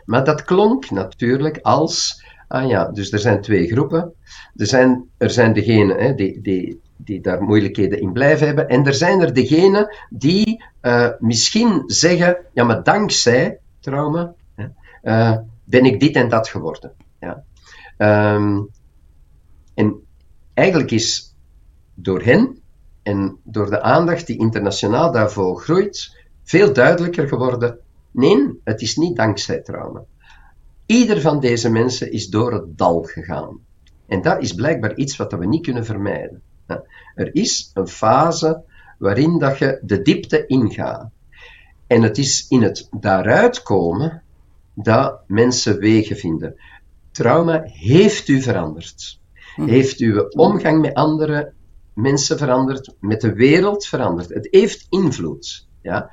maar dat klonk natuurlijk als, ah ja, dus er zijn twee groepen. Er zijn, er zijn degenen die, die, die daar moeilijkheden in blijven hebben, en er zijn er degenen die uh, misschien zeggen, ja, maar dankzij trauma uh, ben ik dit en dat geworden. Ja. Um, en eigenlijk is door hen en door de aandacht die internationaal daarvoor groeit, veel duidelijker geworden: nee, het is niet dankzij trauma. Ieder van deze mensen is door het dal gegaan. En dat is blijkbaar iets wat we niet kunnen vermijden. Er is een fase waarin dat je de diepte ingaat. En het is in het daaruit komen dat mensen wegen vinden. Trauma heeft u veranderd. Hm. Heeft uw omgang met andere mensen veranderd, met de wereld veranderd. Het heeft invloed. Ja?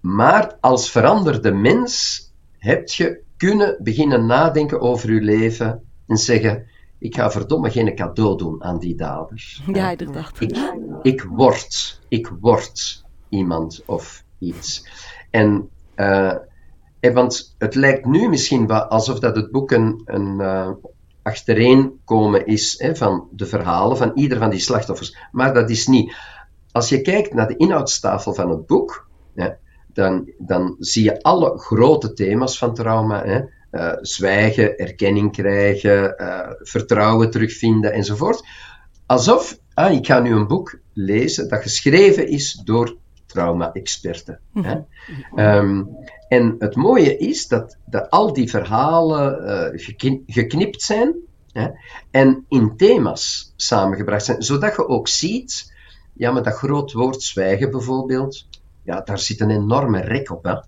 Maar als veranderde mens heb je kunnen beginnen nadenken over je leven en zeggen: Ik ga verdomme geen cadeau doen aan die daders. Ja, inderdaad. Ik, ik word, ik word iemand of iets. En, uh, want het lijkt nu misschien wel alsof dat het boek een, een uh, achtereenkomen is hè, van de verhalen van ieder van die slachtoffers. Maar dat is niet. Als je kijkt naar de inhoudstafel van het boek, hè, dan, dan zie je alle grote thema's van trauma. Hè, uh, zwijgen, erkenning krijgen, uh, vertrouwen terugvinden enzovoort. Alsof, ah, ik ga nu een boek lezen dat geschreven is door trauma-experten. Um, en het mooie is dat, dat al die verhalen uh, geknipt zijn hè, en in thema's samengebracht zijn, zodat je ook ziet, ja, maar dat groot woord zwijgen bijvoorbeeld, ja, daar zit een enorme rek op.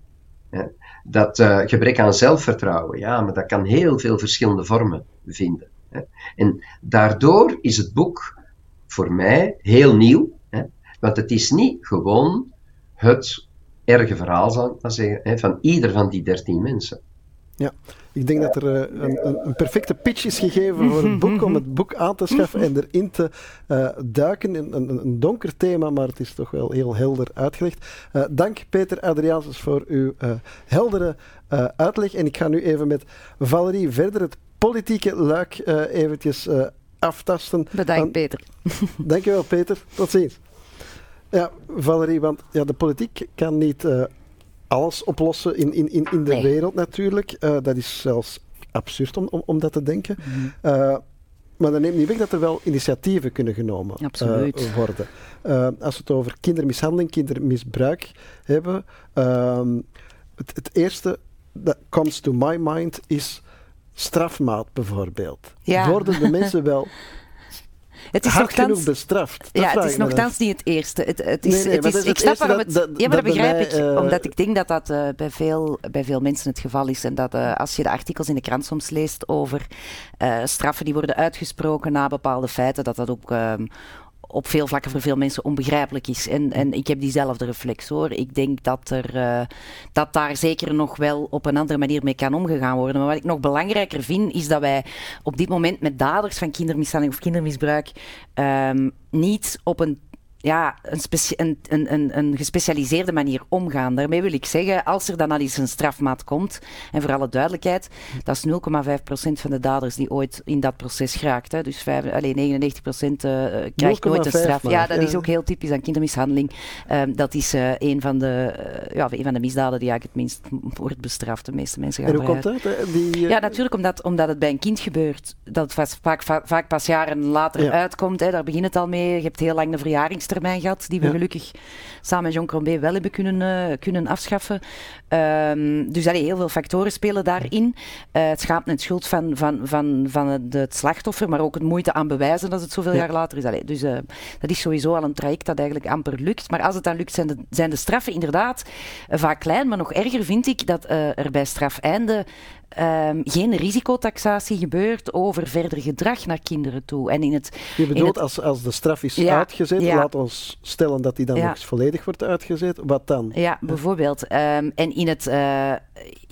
Hè. Dat uh, gebrek aan zelfvertrouwen, ja, maar dat kan heel veel verschillende vormen vinden. Hè. En daardoor is het boek voor mij heel nieuw, hè, want het is niet gewoon het erge verhaal, zal ik maar zeggen, hè, van ieder van die dertien mensen. Ja, ik denk dat er uh, een, een, een, perfecte pitch is gegeven voor het boek, om het boek aan te schaffen en erin te uh, duiken. Een, een, een, donker thema, maar het is toch wel heel helder uitgelegd. Uh, dank Peter Adriaansens voor uw heldere uitleg. En ik ga nu even met Valerie verder het politieke luik eventjes aftasten. Bedankt, Peter. Dankjewel, Peter. Tot ziens. Ja, Valerie, want ja, de politiek kan niet uh, alles oplossen in, in, in, in de nee. wereld natuurlijk. Uh, dat is zelfs absurd om, om, om dat te denken. Mm -hmm. uh, maar dat neemt niet weg dat er wel initiatieven kunnen genomen worden. als we het over kindermishandeling, kindermisbruik hebben. Ehm, het, het eerste dat comes to my mind is strafmaat bijvoorbeeld. Ja. Worden de mensen wel het is hard genoeg bestraft. Dat ja, het is nogthans niet het eerste. Het, het is, nee, nee, het is, het ik snap waarom het... Dat, ja, maar dat, dat begrijp mij, ik. Uh, omdat ik denk dat dat uh, bij, veel, bij veel mensen het geval is. En dat uh, als je de artikels in de krant soms leest over straffen die worden uitgesproken na bepaalde feiten, dat dat ook ehm, op veel vlakken voor veel mensen onbegrijpelijk is. En, en ik heb diezelfde reflex hoor. Ik denk dat, er, uh, dat daar zeker nog wel op een andere manier mee kan omgegaan worden. Maar wat ik nog belangrijker vind, is dat wij op dit moment met daders van kindermishandeling of kindermisbruik um, niet op een ja, een, een, een, een, gespecialiseerde manier omgaan. Daarmee wil ik zeggen, als er dan al eens een strafmaat komt, en voor alle duidelijkheid, dat is 0,5% van de daders die ooit in dat proces geraakt. Hè. Dus vijf, alleen 99% uh, krijgt nooit een straf. Maar, ja, dat ja. is ook heel typisch aan kindermishandeling. Um, dat is uh, een, van de, uh, ja, een van de misdaden die eigenlijk het minst wordt bestraft. De meeste mensen gaan En hoe komt dat? Die, ja, natuurlijk omdat, omdat het bij een kind gebeurt. Dat het vaak, vaak, vaak pas jaren later ja. uitkomt. Hè. Daar begint het al mee. Je hebt heel lang de verjaring overgangstermijn gehad, die we Ja. gelukkig samen met John Crombé wel hebben kunnen, eh, kunnen afschaffen. Ehm, dus allee, heel veel factoren spelen daarin. Eh, het schaamte en schuld van, van, van, van het, het slachtoffer, maar ook het moeite aan bewijzen dat het zoveel Ja. jaar later is. Allee, dus eh, dat is sowieso al een traject dat eigenlijk amper lukt. Maar als het dan lukt, zijn de, zijn de straffen inderdaad vaak klein. Maar nog erger vind ik dat er bij strafeinde ehm, geen risicotaxatie gebeurt over verder gedrag naar kinderen toe. En in het, Je in bedoelt, het- als, als de straf is Ja, uitgezet, ja. laat ons stellen dat die dan Ja. nog volledig wordt uitgezet. Wat dan? Ja, bijvoorbeeld. Ehm, en in het, eh,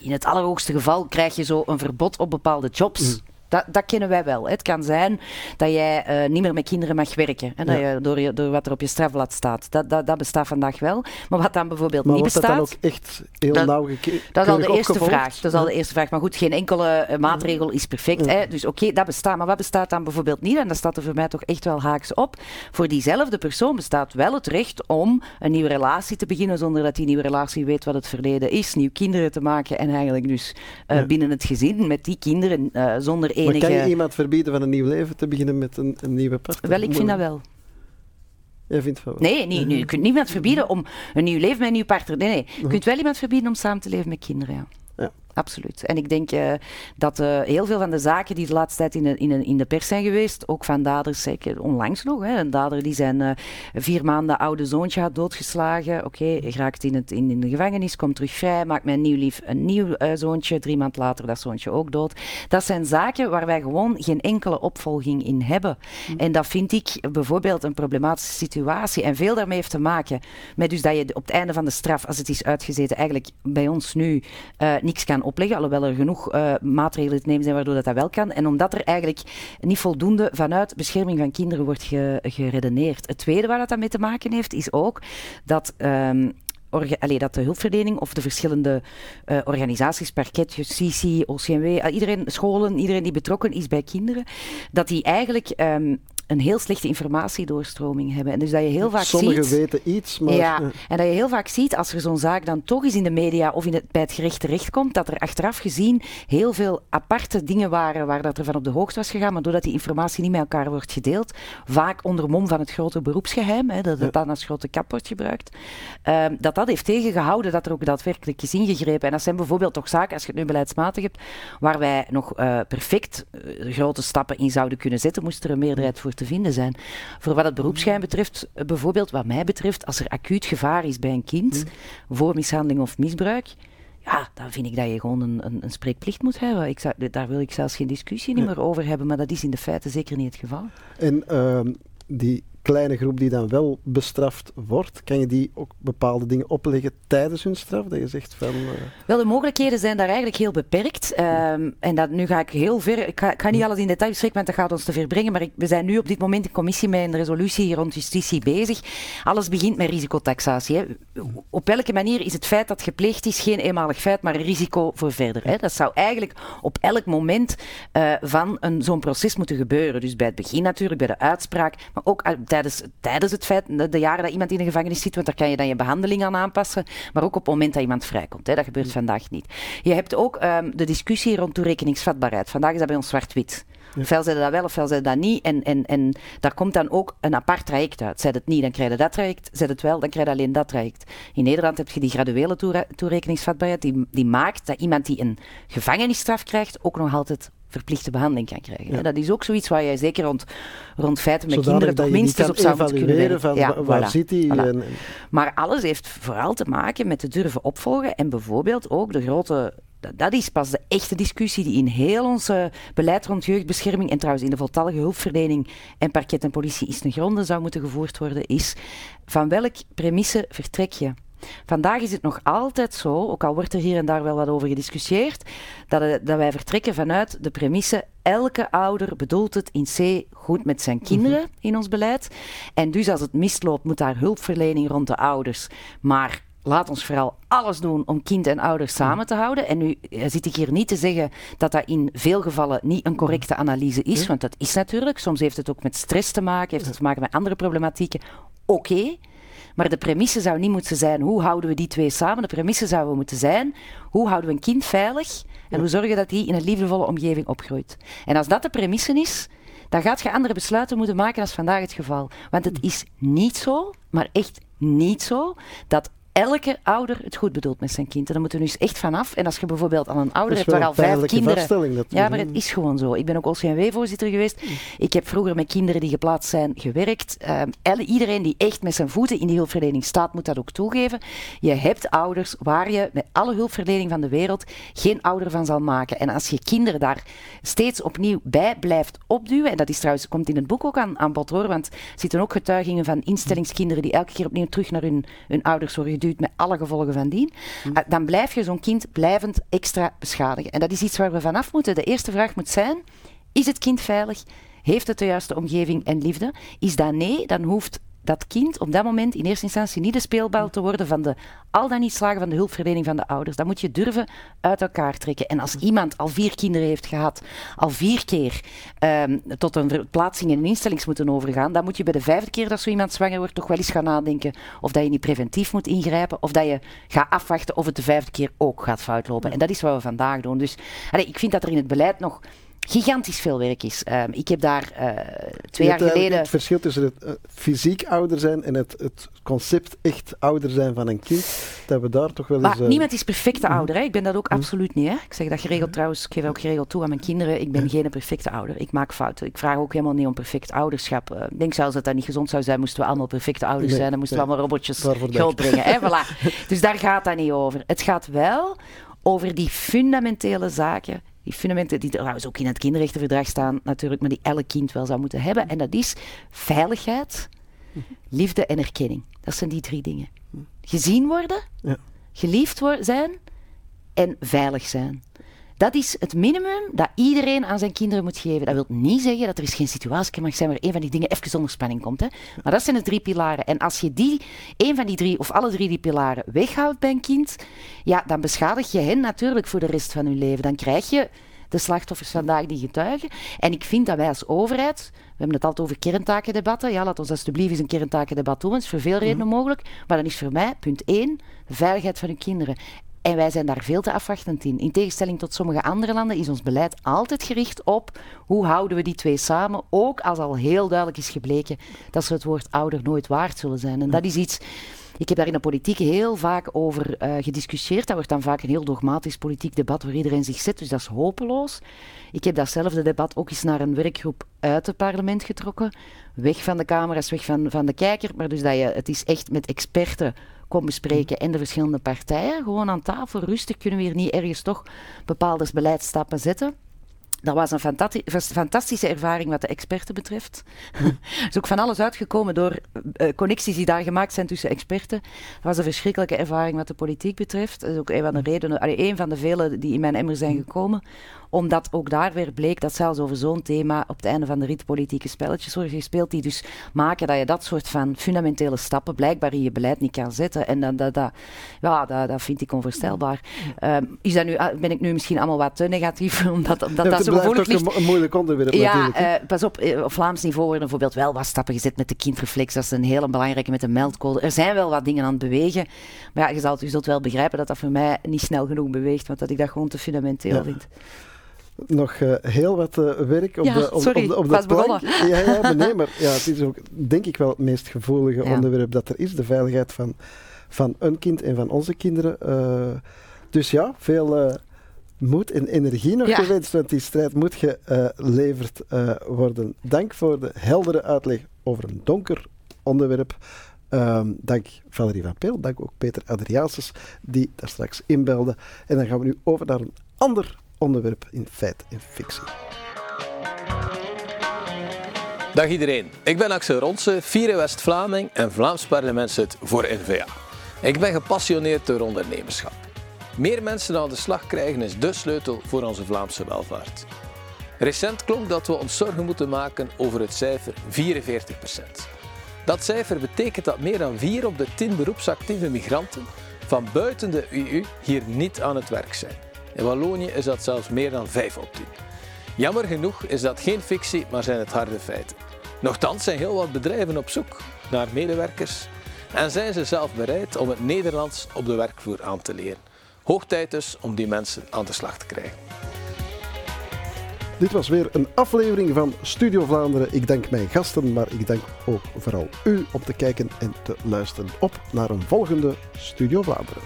in het allerhoogste geval krijg je zo een verbod op bepaalde jobs. Mm. Dat, dat kennen wij wel. Het kan zijn dat jij eh, niet meer met kinderen mag werken. En dat Ja. je, door, je, door wat er op je strafblad staat. Dat, dat, dat bestaat vandaag wel. Maar wat dan bijvoorbeeld Maar niet wordt dat bestaat... dan ook echt heel Dat- nauw Dat is al de eerste opgevolgd? vraag. Dat is al de eerste vraag. Maar goed, geen enkele eh, maatregel is perfect. Ja. Hè? Dus oké, dat bestaat. Maar wat bestaat dan bijvoorbeeld niet? En dat staat er voor mij toch echt wel haaks op. Voor diezelfde persoon bestaat wel het recht om een nieuwe relatie te beginnen zonder dat die nieuwe relatie weet wat het verleden is. Nieuw kinderen te maken en eigenlijk dus eh, binnen het gezin met die kinderen eh, Maar kan je iemand verbieden van een nieuw leven te beginnen met een, een nieuwe partner? Wel, ik vind dat wel. Jij vindt van wel? Nee, nee, nee, je kunt niemand verbieden om een nieuw leven met een nieuw partner. Nee, nee. Je kunt wel iemand verbieden om samen te leven met kinderen, ja. Absoluut. En ik denk eh, dat eh, heel veel van de zaken die de laatste tijd in de, in, de, in de pers zijn geweest, ook van daders, zeker onlangs nog, hè, een dader die zijn eh, vier maanden oude zoontje had doodgeslagen, oké, raakt in, het, in, in de gevangenis, komt terug vrij, maakt een nieuw lief een nieuw zoontje, drie maanden later dat zoontje ook dood. Dat zijn zaken waar wij gewoon geen enkele opvolging in hebben. En dat vind ik bijvoorbeeld een problematische situatie. En veel daarmee heeft te maken met dus dat je op het einde van de straf, als het is uitgezeten, eigenlijk bij ons nu niks kan opleggen. Alhoewel er genoeg eh, maatregelen te nemen zijn waardoor dat, dat wel kan. En omdat er eigenlijk niet voldoende vanuit bescherming van kinderen wordt ge- geredeneerd. Het tweede waar dat mee te maken heeft, is ook dat. allee, dat de hulpverlening of de verschillende eh, organisaties, parket, justitie, OCMW, eh, iedereen, scholen, iedereen die betrokken is bij kinderen, dat die eigenlijk ehm, een heel slechte informatiedoorstroming hebben. En dus dat je heel vaak Sommigen ziet... weten iets, maar... ja, en dat je heel vaak ziet als er zo'n zaak dan toch eens in de media of in het, bij het gerecht terechtkomt, dat er achteraf gezien heel veel aparte dingen waren waar dat er van op de hoogte was gegaan, maar doordat die informatie niet met elkaar wordt gedeeld, vaak onder mom van het grote beroepsgeheim, hè, dat het dan als grote kap wordt gebruikt, ehm, dat dat heeft tegengehouden dat er ook daadwerkelijk is ingegrepen. En dat zijn bijvoorbeeld toch zaken, als je het nu beleidsmatig hebt, waar wij nog eh, perfect eh, grote stappen in zouden kunnen zetten, moest er een meerderheid voor te vinden zijn. Voor wat het beroepsgeheim betreft, eh, bijvoorbeeld wat mij betreft, als er acuut gevaar is bij een kind voor mishandeling of misbruik, ja, dan vind ik dat je gewoon een, een, een spreekplicht moet hebben. Ik zou, daar wil ik zelfs geen discussie meer over hebben, maar dat is in de feiten zeker niet het geval. En ehm, die kleine groep die dan wel bestraft wordt, kan je die ook bepaalde dingen opleggen tijdens hun straf? Dat je zegt van... eh, Wel, de mogelijkheden zijn daar eigenlijk heel beperkt. Ehm, en dat, nu ga ik heel ver. Ik ga, ik ga niet alles in detail bespreken, want dat gaat ons te ver brengen. Maar ik, we zijn nu op dit moment in commissie met een resolutie rond justitie bezig. Alles begint met risicotaxatie. Hè. Op welke manier is het feit dat gepleegd is geen eenmalig feit, maar een risico voor verder? Hè. Dat zou eigenlijk op elk moment eh, van zo'n proces moeten gebeuren. Dus bij het begin natuurlijk, bij de uitspraak, maar ook eh, tijdens, tijdens het feit, de, de jaren dat iemand in de gevangenis zit, want daar kan je dan je behandeling aan aanpassen, maar ook op het moment dat iemand vrijkomt. Hè. Dat gebeurt vandaag niet. Je hebt ook ehm, de discussie rond toerekeningsvatbaarheid. Vandaag is dat bij ons zwart-wit. Ofwel zeiden dat wel, ofwel zeiden dat niet. En, en, en daar komt dan ook een apart traject uit. Zij het niet, dan krijg je dat traject. Zij het wel, dan krijg je alleen dat traject. In Nederland heb je die graduele toere- toerekeningsvatbaarheid. Die, die maakt dat iemand die een gevangenisstraf krijgt, ook nog altijd verplichte behandeling kan krijgen. Ja. Dat is ook zoiets waar jij zeker rond, rond feiten met zodanig kinderen toch minstens op zou moeten kunnen werken. van wa- waar voilà, zit voilà. En, Maar alles heeft vooral te maken met te durven opvolgen en bijvoorbeeld ook de grote. dat- Dat is pas de echte discussie die in heel ons eh, beleid rond jeugdbescherming en trouwens in de voltallige hulpverlening en parket en politie is ten gronde zou moeten gevoerd worden, is van welk premisse vertrek je? Vandaag is het nog altijd zo, ook al wordt er hier en daar wel wat over gediscussieerd, dat, eh, dat wij vertrekken vanuit de premisse elke ouder bedoelt het in C goed met zijn kinderen in ons beleid. En dus als het misloopt, moet daar hulpverlening rond de ouders. Maar laat ons vooral alles doen om kind en ouders samen te houden. En nu eh, zit ik hier niet te zeggen dat dat in veel gevallen niet een correcte analyse is, want dat is natuurlijk. Soms heeft het ook met stress te maken, heeft het te maken met andere problematieken. Oké. Maar de premisse zou niet moeten zijn hoe houden we die twee samen. De premisse zou moeten zijn hoe houden we een kind veilig en hoe zorgen dat die in een liefdevolle omgeving opgroeit. En als dat de premisse is, dan gaat je andere besluiten moeten maken als vandaag het geval. Want het is niet zo, maar echt niet zo, dat elke ouder het goed bedoelt met zijn kind. En daar moeten we nu eens echt vanaf. En als je bijvoorbeeld al een ouder hebt waar al vijf kinderen... Ja, maar het is gewoon zo. Ik ben ook OCMW-voorzitter geweest. Ik heb vroeger met kinderen die geplaatst zijn gewerkt. Uh, iedereen die echt met zijn voeten in die hulpverlening staat, moet dat ook toegeven. Je hebt ouders waar je met alle hulpverlening van de wereld geen ouder van zal maken. En als je kinderen daar steeds opnieuw bij blijft opduwen, en dat is trouwens, komt in het boek ook aan, aan bod hoor, want er zitten ook getuigingen van instellingskinderen die elke keer opnieuw terug naar hun, hun ouders worden met alle gevolgen van dien, hm. eh, dan blijf je zo'n kind blijvend extra beschadigen. En dat is iets waar we vanaf moeten. De eerste vraag moet zijn, is het kind veilig? Heeft het de juiste omgeving en liefde? Is dat nee, dan hoeft dat kind op dat moment in eerste instantie niet de speelbal te worden van de al dan niet slagen van de hulpverlening van de ouders. Dat moet je durven uit elkaar trekken. En als iemand al vier kinderen heeft gehad, al vier keer um, tot een verplaatsing in een instelling moeten overgaan, dan moet je bij de vijfde keer dat zo iemand zwanger wordt toch wel eens gaan nadenken of dat je niet preventief moet ingrijpen of dat je gaat afwachten of het de vijfde keer ook gaat foutlopen. En dat is wat we vandaag doen. Dus allee, ik vind dat er in het beleid nog gigantisch veel werk is. Ehm, ik heb daar uh, twee jaar geleden... Het verschil tussen het uh, fysiek ouder zijn en het, het concept echt ouder zijn van een kind, dat we daar toch wel maar eens... Uh... niemand is perfecte ouder, hè? ik ben dat ook mm. absoluut niet. Hè? Ik zeg dat geregeld trouwens, ik geef ook geregeld toe aan mijn kinderen, ik ben geen perfecte ouder. Ik maak fouten. Ik vraag ook helemaal niet om perfect ouderschap. ik denk zelfs dat dat niet gezond zou zijn, moesten we allemaal perfecte ouders zijn, dan moesten we allemaal robotjes grootbrengen. hè? Voilà. Dus daar gaat dat niet over. Het gaat wel over die fundamentele zaken die fundamenten die trouwens ook in het kinderrechtenverdrag staan natuurlijk, maar die elk kind wel zou moeten hebben. En dat is veiligheid, liefde en erkenning. Dat zijn die drie dingen. Gezien worden, geliefd zijn en veilig zijn. Dat is het minimum dat iedereen aan zijn kinderen moet geven. Dat wil niet zeggen dat er is geen situatie mag zijn waar een van die dingen even zonder spanning komt. Hè. Maar dat zijn de drie pilaren. En als je die, een van die drie of alle drie die pilaren weghoudt bij een kind, ja, dan beschadig je hen natuurlijk voor de rest van hun leven. Dan krijg je de slachtoffers vandaag die getuigen. En ik vind dat wij als overheid, we hebben het altijd over kerntakendebatten, ja, laat ons alsjeblieft eens een kerntakendebat doen, dat is voor veel redenen mhm. mogelijk, maar dan is voor mij, punt 1, de veiligheid van uw kinderen. En wij zijn daar veel te afwachtend in. In tegenstelling tot sommige andere landen is ons beleid altijd gericht op hoe houden we die twee samen, ook als al heel duidelijk is gebleken dat ze het woord ouder nooit waard zullen zijn. En dat is iets ik heb daar in de politiek heel vaak over uh, gediscussieerd. Dat wordt dan vaak een heel dogmatisch politiek debat waar iedereen zich zet, dus dat is hopeloos. Ik heb datzelfde debat ook eens naar een werkgroep uit het parlement getrokken. Weg van de camera's, weg van, van de kijker. Maar dus dat je, het is echt met experten kon bespreken en de verschillende partijen. Gewoon aan tafel, rustig, kunnen we hier niet ergens toch bepaalde beleidsstappen zetten. Dat was een fantastische ervaring wat de experten betreft. er is ook van alles uitgekomen door uh, connecties die daar gemaakt zijn tussen experten. Dat was een verschrikkelijke ervaring wat de politiek betreft. Dat is ook een van de redenen, een van de vele die in mijn emmer zijn gekomen omdat ook daar weer bleek dat zelfs over zo'n thema op het einde van de rit politieke spelletjes worden gespeeld, die dus maken dat je dat soort van fundamentele stappen blijkbaar in je beleid niet kan zetten. En dat, dat, dat ja, dat, dat vind ik onvoorstelbaar. Um, is dat nu, ah, ben ik nu misschien allemaal wat te negatief, omdat, omdat ja, dat zo gevoelig ligt? een moeilijk onderwerp ja, uh, pas op, eh, op Vlaams niveau worden bijvoorbeeld wel wat stappen gezet met de kindreflex. Dat is een hele belangrijke met de meldcode. Er zijn wel wat dingen aan het bewegen. Maar ja, je, zult, je zult wel begrijpen dat dat voor mij niet snel genoeg beweegt, want dat ik dat gewoon te fundamenteel vind nog uh, heel wat uh, werk op ja, de, op, sorry, op de, op de plank. Ja, ja, maar nee, maar ja, het is ook denk ik wel het meest gevoelige ja. onderwerp dat er is. De veiligheid van, van een kind en van onze kinderen. Uh, dus ja, veel moed en energie nog gewenst, want die strijd moet geleverd worden. Dank voor de heldere uitleg over een donker onderwerp. Um, dank Valerie van Peel, dank ook Peter Adriaanses, die daar straks inbelde. En dan gaan we nu over naar een ander onderwerp in feit en fictie. Dag iedereen, ik ben Axel Ronse, vierde West-Vlaming en Vlaams parlementslid voor NVA. Ik ben gepassioneerd door ondernemerschap. Meer mensen aan de slag krijgen is de sleutel voor onze Vlaamse welvaart. Recent klonk dat we ons zorgen moeten maken over het cijfer 44%. Dat cijfer betekent dat meer dan 4 op de 10 beroepsactieve migranten van buiten de EU hier niet aan het werk zijn. In Wallonië is dat zelfs meer dan 5 op 10. Jammer genoeg is dat geen fictie, maar zijn het harde feiten. Nochtans zijn heel wat bedrijven op zoek naar medewerkers en zijn ze zelf bereid om het Nederlands op de werkvloer aan te leren. Hoog tijd dus om die mensen aan de slag te krijgen. Dit was weer een aflevering van Studio Vlaanderen. Ik dank mijn gasten, maar ik dank ook vooral u om te kijken en te luisteren. Op naar een volgende Studio Vlaanderen.